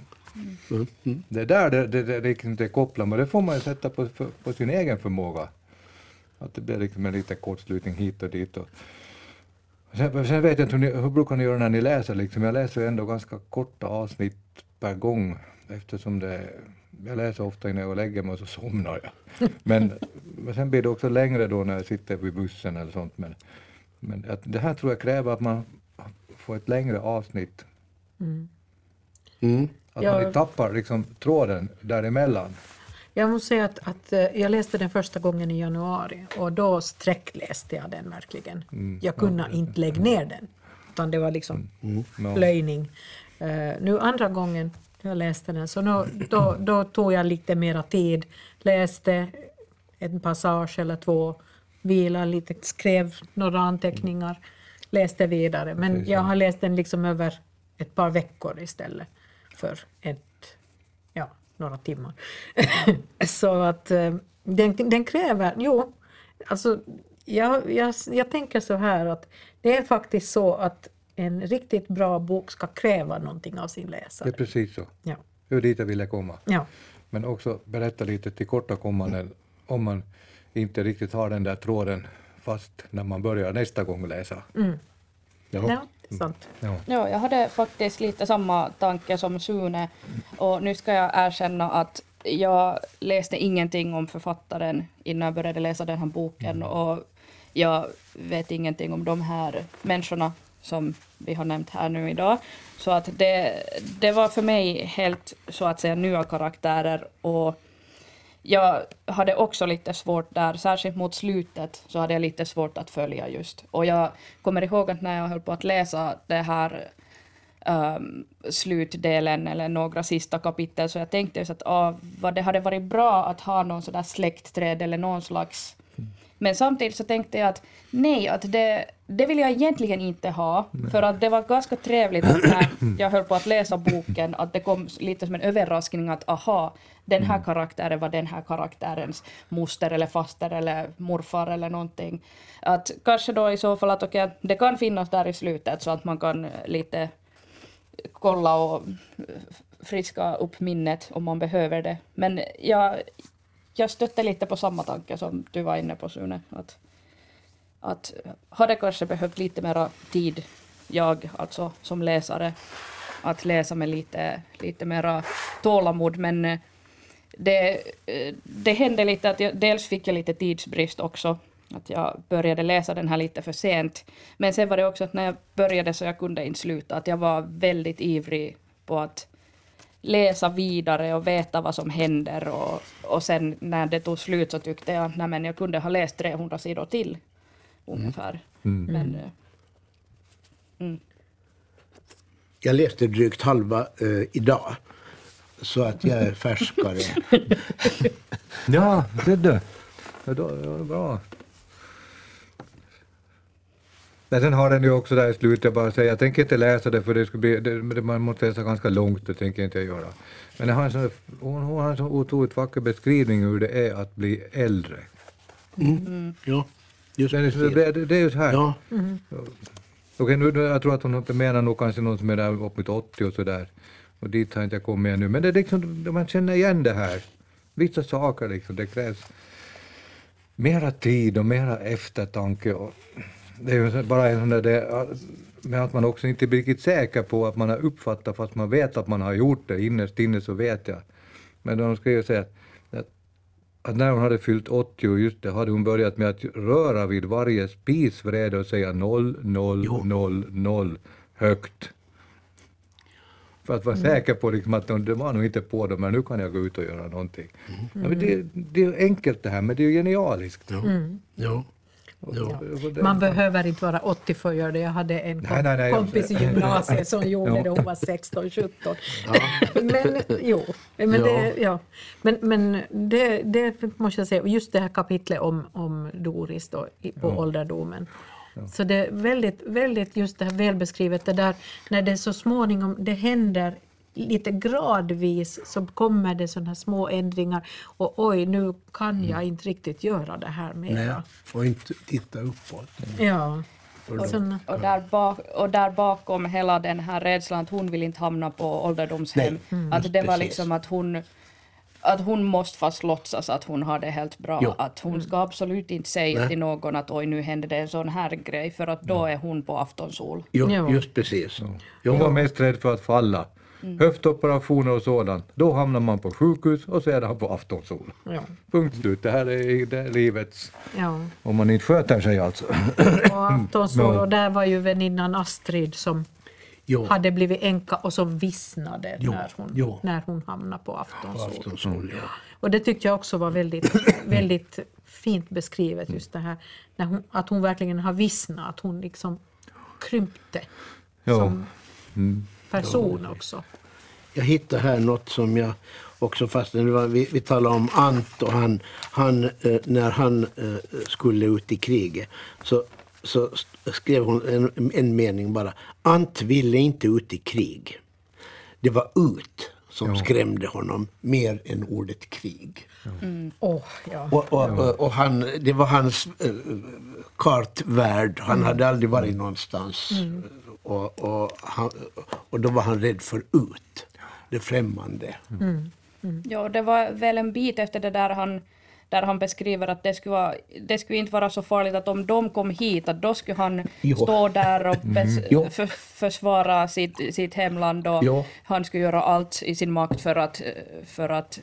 Det är där det, det, det liksom inte är kopplat, men det får man ju sätta på, på sin egen förmåga. Att det blir liksom en liten kortslutning hit och dit. Och, Sen, sen vet jag inte hur, ni, hur brukar ni göra när ni läser? Liksom? Jag läser ändå ganska korta avsnitt per gång eftersom det, jag läser ofta innan jag lägger mig och så somnar jag. Men, men sen blir det också längre då när jag sitter vid bussen eller sånt. Men, men att det här tror jag kräver att man får ett längre avsnitt. Mm. Att Ja. man inte tappar liksom, tråden däremellan. Jag måste säga att, att eh, jag läste den första gången i januari och då sträckläste jag den verkligen. Jag kunde inte lägga ner den. Utan det var liksom plöjning. Eh, nu andra gången jag läste den så nu, då, då tog jag lite mera tid. Läste en passage eller två, vilade lite, skrev några anteckningar, läste vidare. Men jag ja. har läst den liksom över ett par veckor istället för ett några timmar. så att eh, den, den kräver, jo, alltså jag, jag, jag tänker så här att det är faktiskt så att en riktigt bra bok ska kräva någonting av sin Det läsare. är precis så. Ja. Det är dit jag ville komma. Ja. Men också berätta lite tillkortakommanden om man inte riktigt har den där tråden fast när man börjar nästa gång läsa. Mm. Ja. Är sant. Ja. Ja, jag hade faktiskt lite samma tanke som Sune. Och nu ska jag erkänna att jag läste ingenting om författaren innan jag började läsa den här boken. Och jag vet ingenting om de här människorna som vi har nämnt här nu idag. Så att det, det var för mig helt så att säga nya karaktärer. Och jag hade också lite svårt där, särskilt mot slutet, så hade jag lite svårt att följa just. Och jag kommer ihåg att när jag höll på att läsa det här um, slutdelen eller några sista kapitel, så jag tänkte så att ah, vad det hade varit bra att ha någon sådär släktträd eller någon slags men samtidigt så tänkte jag att nej, att det, det vill jag egentligen inte ha. För att det var ganska trevligt att när jag höll på att läsa boken, att det kom lite som en överraskning att aha, den här karaktären var den här karaktärens moster eller faster eller morfar eller någonting. Att kanske då i så fall att okej, det kan finnas där i slutet så att man kan lite kolla och friska upp minnet om man behöver det. Men jag, jag stötte lite på samma tanke som du var inne på Sune. Att, att hade kanske behövt lite mera tid, jag alltså som läsare, att läsa med lite, lite mera tålamod. Men eh, det, eh, det hände lite att jag, dels fick jag lite tidsbrist också. Att jag började läsa den här lite för sent. Men sen var det också att när jag började så jag kunde inte sluta. Att jag var väldigt ivrig på att läsa vidare och veta vad som händer. Och, och sen när det tog slut så tyckte jag att jag kunde ha läst 300 sidor till. Ungefär. Mm. Men, eh, mm. Jag läste drygt halva eh, idag. Så att jag är färskare. Ja, det du. Ja, då, ja, bra. Men sen har den ju också där i slutet, jag bara säger, jag tänker inte läsa det för det skulle bli, det, man måste läsa ganska långt, det tänker inte jag göra. Men har en sån, hon, hon har en så otroligt vacker beskrivning hur det är att bli äldre. Ja, just Det det, det, det är ju så här. Ja, Okej, nu, jag tror att hon menar nog kanske någon som är där uppåt 80 och sådär. Och dit har inte jag kommit ännu. Men det är liksom, man känner igen det här. Vissa saker liksom, det krävs mera tid och mera eftertanke. Och det är ju bara en sån där, det, med att man också inte blir riktigt säker på att man har uppfattat fast man vet att man har gjort det. Innerst inne så vet jag. Men de ska ju säga att, att, att när hon hade fyllt 80, just det, hade hon börjat med att röra vid varje spisvrede och säga 0, 0, Jo. 0, 0 högt. För att vara säker på liksom att de, de var nog inte på dem, men nu kan jag gå ut och göra någonting. Ja, men det, det är enkelt det här, men det är ju genialiskt. Ja. Ja. Ja. Man behöver inte vara 80 för att göra det. Jag hade en kom- Nej, nej, nej, kompis i gymnasiet som gjorde Ja. det, hon var 16, 17. men jo, men, det, ja. men, men det, det måste jag säga, just det här kapitlet om, om Doris då, på ålderdomen. Så det är väldigt, väldigt just det här välbeskrivet, det där när det så småningom, det händer lite gradvis så kommer det sådana här små ändringar och oj, nu kan jag inte riktigt göra det här Nej. mera. Och inte titta uppåt. Ja. Såna, Och där, bak, och där bakom hela den här rädslan att hon vill inte hamna på ålderdomshem, Nej, att det var liksom att hon att hon måste fast låtsas att hon har det helt bra. Jo. Att hon ska absolut inte säga Nej. till någon att oj nu hände det en sån här grej för att då är hon på aftonsol. Jo, Ja. Just precis. Hon var mest rädd för att falla. Höftoperationer och sådant. Då hamnar man på sjukhus och sedan på aftonsol. ja, Punkt slut. Det här är, det är livets... ja. Om man inte sköter sig alltså. Och aftonsol, och där var ju väninnan Astrid som Jo. hade blivit änka och som vissnade Jo, när, hon, jo. när hon hamnade på På aftonsol. aftonsol, ja. Och det tyckte jag också var väldigt, väldigt fint beskrivet, just det här när hon, att hon verkligen har vissnat, att hon liksom krympte Ja. som person också. Jag hittade här något som jag också fastnade vi, vi talade om Ant och han, han eh, när han eh, skulle ut i kriget så, så skrev hon en, en mening bara. Ant ville inte ut i krig. Det var ut som skrämde honom mer än ordet krig. Ja. Och, och, och, och han, det var hans äh, kartvärld. Han hade aldrig varit någonstans. Och, och, han, och då var han rädd för ut, det främmande. Ja, det var väl en bit efter det där han, där han beskriver att det skulle, vara, det skulle inte vara så farligt att om de kom hit, att då skulle han Jo. stå där och bes, Jo. för, försvara sitt, sitt hemland och Jo. han skulle göra allt i sin makt för att, för att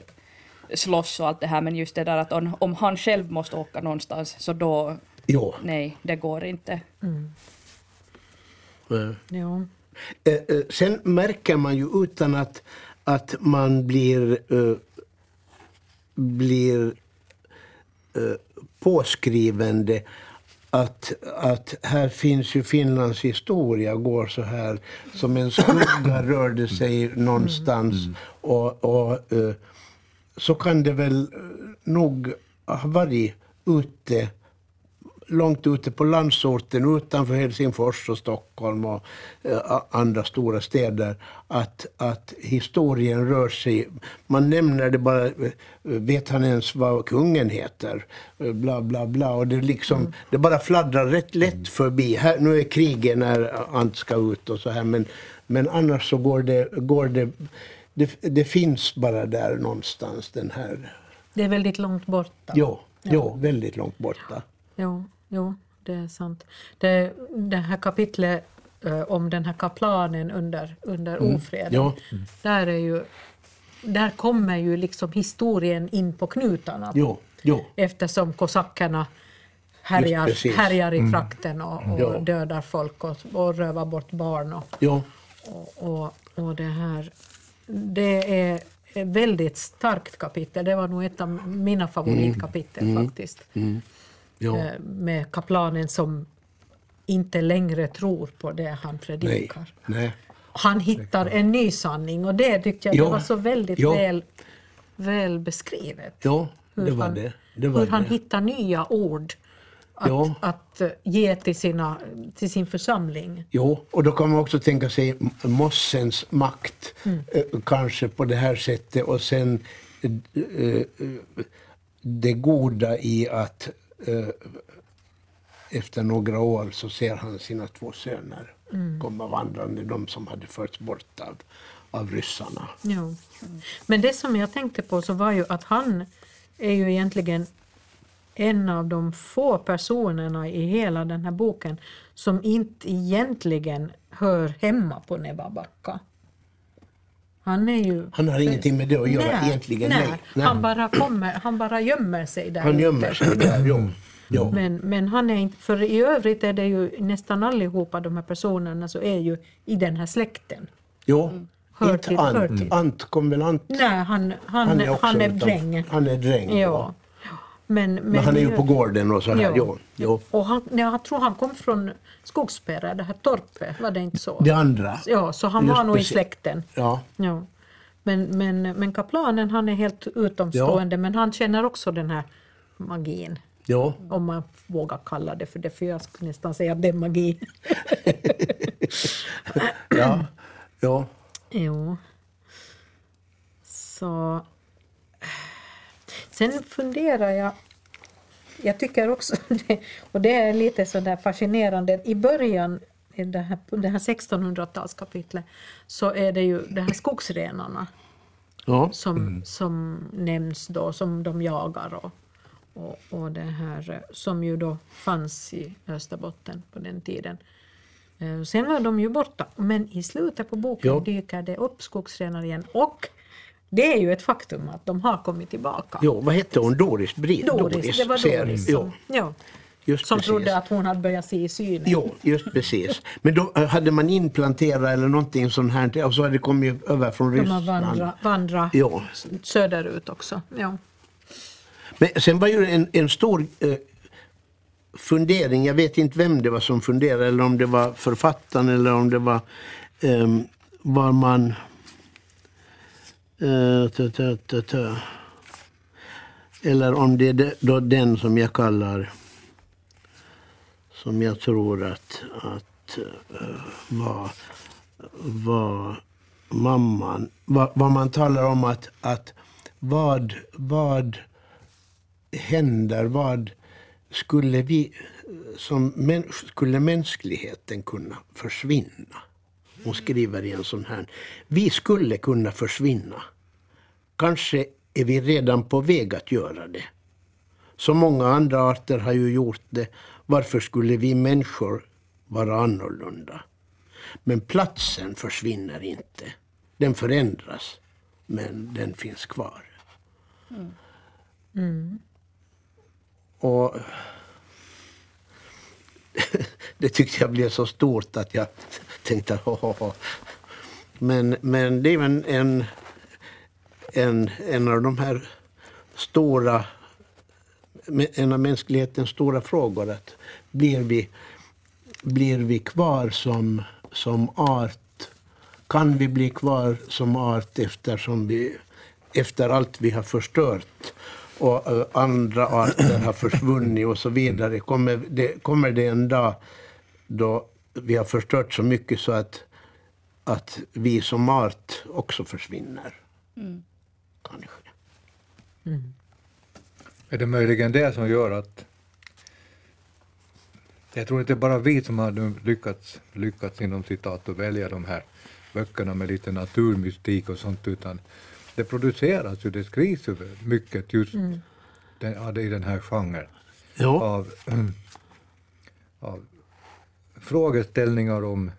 slåss och allt det här. Men just det där att om, om han själv måste åka någonstans, så då, Jo. nej, det går inte. Eh, Ja. Eh, eh, sen märker man ju utan att, att man blir, eh, blir eh, påskrivande att, att här finns ju Finlands historia går så här som en skugga rörde sig någonstans. Och, och eh, så kan det väl eh, nog ha varit ute långt ute på landsorten utanför Helsingfors och Stockholm och eh, andra stora städer att, att historien rör sig. Man nämner det bara, eh, vet han ens vad kungen heter? Eh, Bla bla bla. Och det, liksom, det bara fladdrar rätt lätt förbi. Här, nu är kriget när Ant ska ut och så här men, men annars så går det, går det, det, det finns bara där någonstans den här, Det är väldigt långt borta. jo, jo väldigt långt borta. Jo, jo, det är sant. Det, det här kapitlet eh, om den här kaplanen under, under ofreden, Ja. där, är ju, där kommer ju liksom historien in på knutarna. Jo, jo. Eftersom kosackerna härjar, härjar i trakten och, och Ja. dödar folk och, och rövar bort barn. Och, jo. och, och, och det här, det är ett väldigt starkt kapitel. Det var nog ett av mina favoritkapitel faktiskt. jo. Eh, Med kaplanen som inte längre tror på det han Nej. predikar. Nej. Han hittar en ny sanning och det tyckte jag Ja. det var så väldigt Ja. väl, väl beskrivet. Ja, det var han, det. det, var hur han det. hittar nya ord att, Ja. att eh, ge till, sina, till sin församling. Jo, och då kan man också tänka sig mossens makt Mm. eh, kanske på det här sättet och sen det goda i att efter några år så ser han sina två söner Mm. komma vandrande, de som hade förts bort av, av ryssarna. Jo. Men det som jag tänkte på så var ju att han är ju egentligen en av de få personerna i hela den här boken som inte egentligen hör hemma på Nebabacka. Han är ju... Han har ingenting med det att göra nej, egentligen. Nej, Nej, nej. Han, bara kommer, han bara gömmer sig där Han gömmer sig där, jo. jo. Men, men han är inte, för i övrigt är det ju nästan allihopa de här personerna så är ju i den här släkten. jo. hör Inte till, Ant. Ant kom väl Ant? Nej, han, han, han, Han är, är, också utan- dräng. Han är dräng. Ja. Men, men, Men han är ju på gården och så här. Ja. Ja. Ja. Och han, ja, jag tror han kom från Skogsberga, det här torpet, var det inte så? Det andra. Ja, så han Just var nog i precis. släkten. Ja. Ja. Men, men, men kaplanen han är helt utomstående men han känner också den här magin. Ja. Om man vågar kalla det för det, för jag skulle nästan säga att det är magi. Ja. ja. jo. Så... Sen funderar jag... Jag tycker också, det, och det är lite sådär fascinerande, i början i det här, det här 1600-talskapitlet så är det ju de här skogsrenarna ja. som, som nämns då, som de jagar och, och, och det här som ju då fanns i Österbotten på den tiden. Eh, Sen var de ju borta, men i slutet på boken Ja. dyker det upp skogsrenar igen och det är ju ett faktum att de har kommit tillbaka. ja. Vad hette hon? Doris Brid? Doris, det var Doris Ja. som, ja, Just som precis. trodde att hon hade börjat se i synen. Jo, just precis. Men då eh, hade man inplanterat eller någonting sånt här och så hade det kommit över från De har Ryssland. vandrat vandra Ja. söderut också. Ja. Men sen var ju en, en stor eh, fundering, jag vet inte vem det var som funderade, eller om det var författaren eller om det var eh, var man... Eh, ta, ta, ta, ta. Eh, Eller om det är då den som jag kallar, som jag tror att, att eh, var, var mamman, vad, man talar om att, att vad, vad händer, vad skulle vi som skulle mänskligheten kunna försvinna? Hon skriver i en sån här. Vi skulle kunna försvinna. Kanske är vi redan på väg att göra det. Så många andra arter har ju gjort det. Varför skulle vi människor vara annorlunda? Men platsen försvinner inte. Den förändras, men den finns kvar. Och det tyckte jag blev så stort att jag tänkte ho. Men, men det är en, en, en, en av de här stora en av mänsklighetens stora frågor. Att blir, vi, blir vi kvar som, som art? Kan vi bli kvar som art eftersom vi, efter allt vi har förstört och eh, andra arter har försvunnit och så vidare? Kommer det, kommer det en dag då vi har förstört så mycket så att, att vi som art också försvinner? Kanske. Är det möjligen det som gör att... Jag tror inte bara vi som har lyckats, lyckats inom citat att välja de här böckerna med lite naturmystik och sånt, utan det produceras ju, det skrivs ju mycket just den, ja, det är i den här genren Ja. av, av frågeställningar om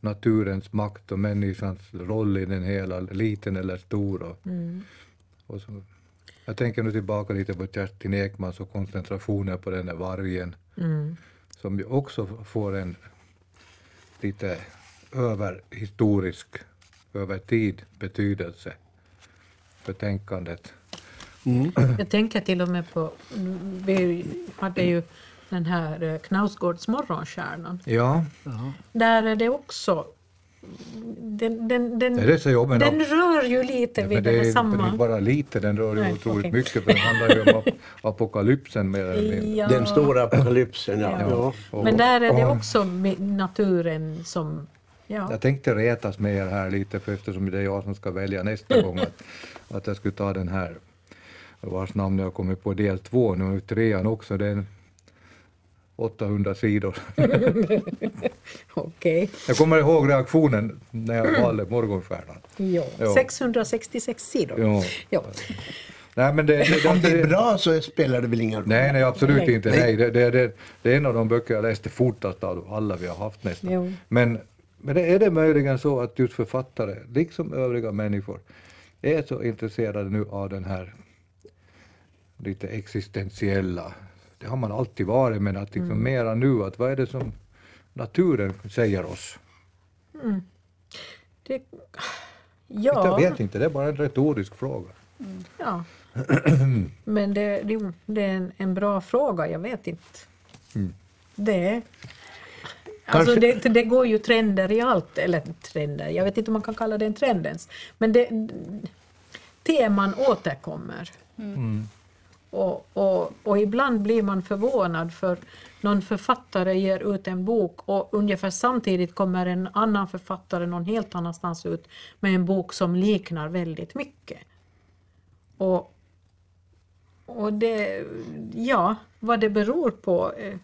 naturens makt och människans roll i den hela, liten eller stor. Och, och så, jag tänker nu tillbaka lite på Kerstin Ekmans och koncentrationen på den där vargen, som ju också får en lite överhistorisk, över tid betydelse för tänkandet. Jag tänker till och med på, vi hade ju den här eh, Knausgårds morgonstjärnan. Ja, Där är det också, den, den, den, det den rör ju lite Ja, vid det är, samma... det är bara lite, den rör ju Nej, otroligt okej. mycket för den handlar ju om ap- apokalypsen mer eller mindre. Ja. Den stora apokalypsen, ja. Ja. ja. Och- Men där är det också med naturen som... Ja. Jag tänkte retas med er här lite för eftersom det är jag som ska välja nästa gång att, att jag skulle ta den här vars namn jag kommit på del två nu, trean också, det är en 800 sidor. Okej. Jag kommer ihåg reaktionen när jag valde Morgonstjärnan. Ja. Ja. 666 sidor. Ja. Ja. Nej, men det, det, Om det är bra så spelar det väl ingen roll. nej, nej, absolut Nej. inte. Nej, det, det, det, det är en av de böcker jag läste fortast av alla vi har haft nästan. Jo. Men, men är det möjligen så att just författare, liksom övriga människor, är så intresserade nu av den här lite existentiella, det har man alltid varit, men att liksom mera nu, att vad är det som naturen säger oss? Det, Ja. Jag vet inte, det är bara en retorisk fråga. Ja. Men det, det, det är en, en bra fråga, jag vet inte. Det, är- alltså det, det går ju trender i allt, eller trender, jag vet inte om man kan kalla det en trend ens. Men det, teman återkommer. Och, och, och ibland blir man förvånad för någon författare ger ut en bok och ungefär samtidigt kommer en annan författare någon helt annanstans ut med en bok som liknar väldigt mycket. Och, och det, ja, vad det beror på, eh,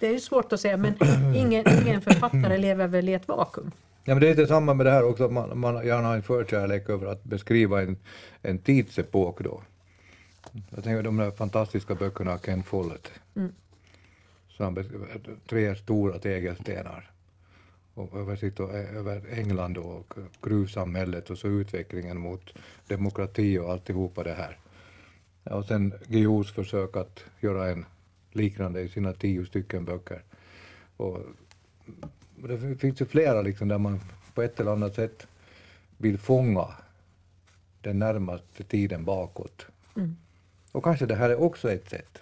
det är ju svårt att säga men ingen, ingen författare lever väl i ett vakuum. Ja, men det är lite samma med det här också, att man, man gärna har en förkärlek över att beskriva en, en tidsepok då. Jag tänker de där fantastiska böckerna av Ken Follett. Han beskriver tre stora tegelstenar. Och över, sitt, över England och gruvsamhället och så utvecklingen mot demokrati och alltihopa det här. Och sen Guillous försök att göra en liknande i sina tio stycken böcker. Och det finns ju flera liksom där man på ett eller annat sätt vill fånga den närmaste tiden bakåt. Och kanske det här är också ett sätt.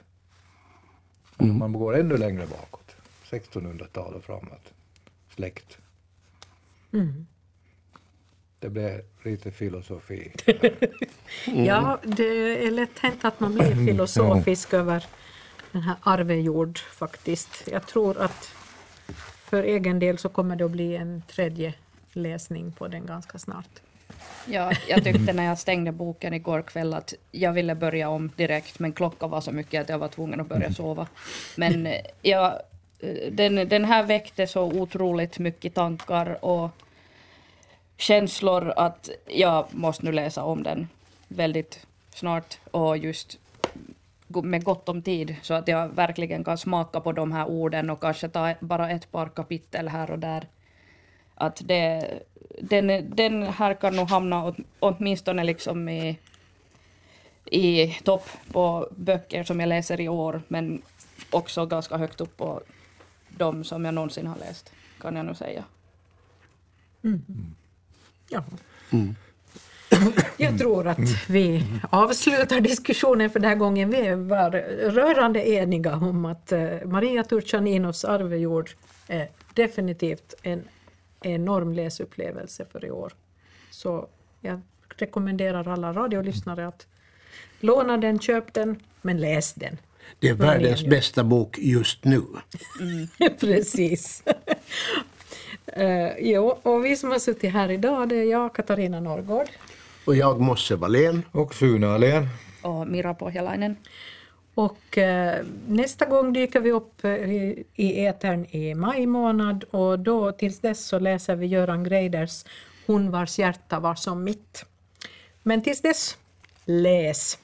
Om man går ännu längre bakåt, 1600-tal och framåt, släkt. Det blir lite filosofi. Ja, det är lätt hänt att man blir filosofisk över den här arvejord faktiskt. Jag tror att för egen del så kommer det att bli en tredje läsning på den ganska snart. Ja, jag tyckte när jag stängde boken igår kväll att jag ville börja om direkt, men klockan var så mycket att jag var tvungen att börja sova. Men jag, den, den här väckte så otroligt mycket tankar och känslor att jag måste nu läsa om den väldigt snart och just med gott om tid så att jag verkligen kan smaka på de här orden och kanske ta bara ett par kapitel här och där. Att det, den, den här kan nog hamna åt, åtminstone liksom i, i topp på böcker som jag läser i år, men också ganska högt upp på de som jag någonsin har läst, kan jag nog säga. Ja. Jag tror att vi avslutar diskussionen för den här gången. Vi var rörande eniga om att eh, Maria Turchaninos arvejord är definitivt en enorm läsupplevelse för i år. Så jag rekommenderar alla radiolyssnare att låna den, köp den, men läs den. Det är världens bästa bok just nu. Precis. Uh, jo, och vi som har suttit här idag, det är jag, Katarina Norrgård. Och jag, Mosse Wallén. Och Sune Ahlén. Och Mira Pohjalainen. Och eh, nästa gång dyker vi upp eh, i, i etern i maj månad och då tills dess så läser vi Göran Greiders Hon vars hjärta var som mitt. Men tills dess, läs!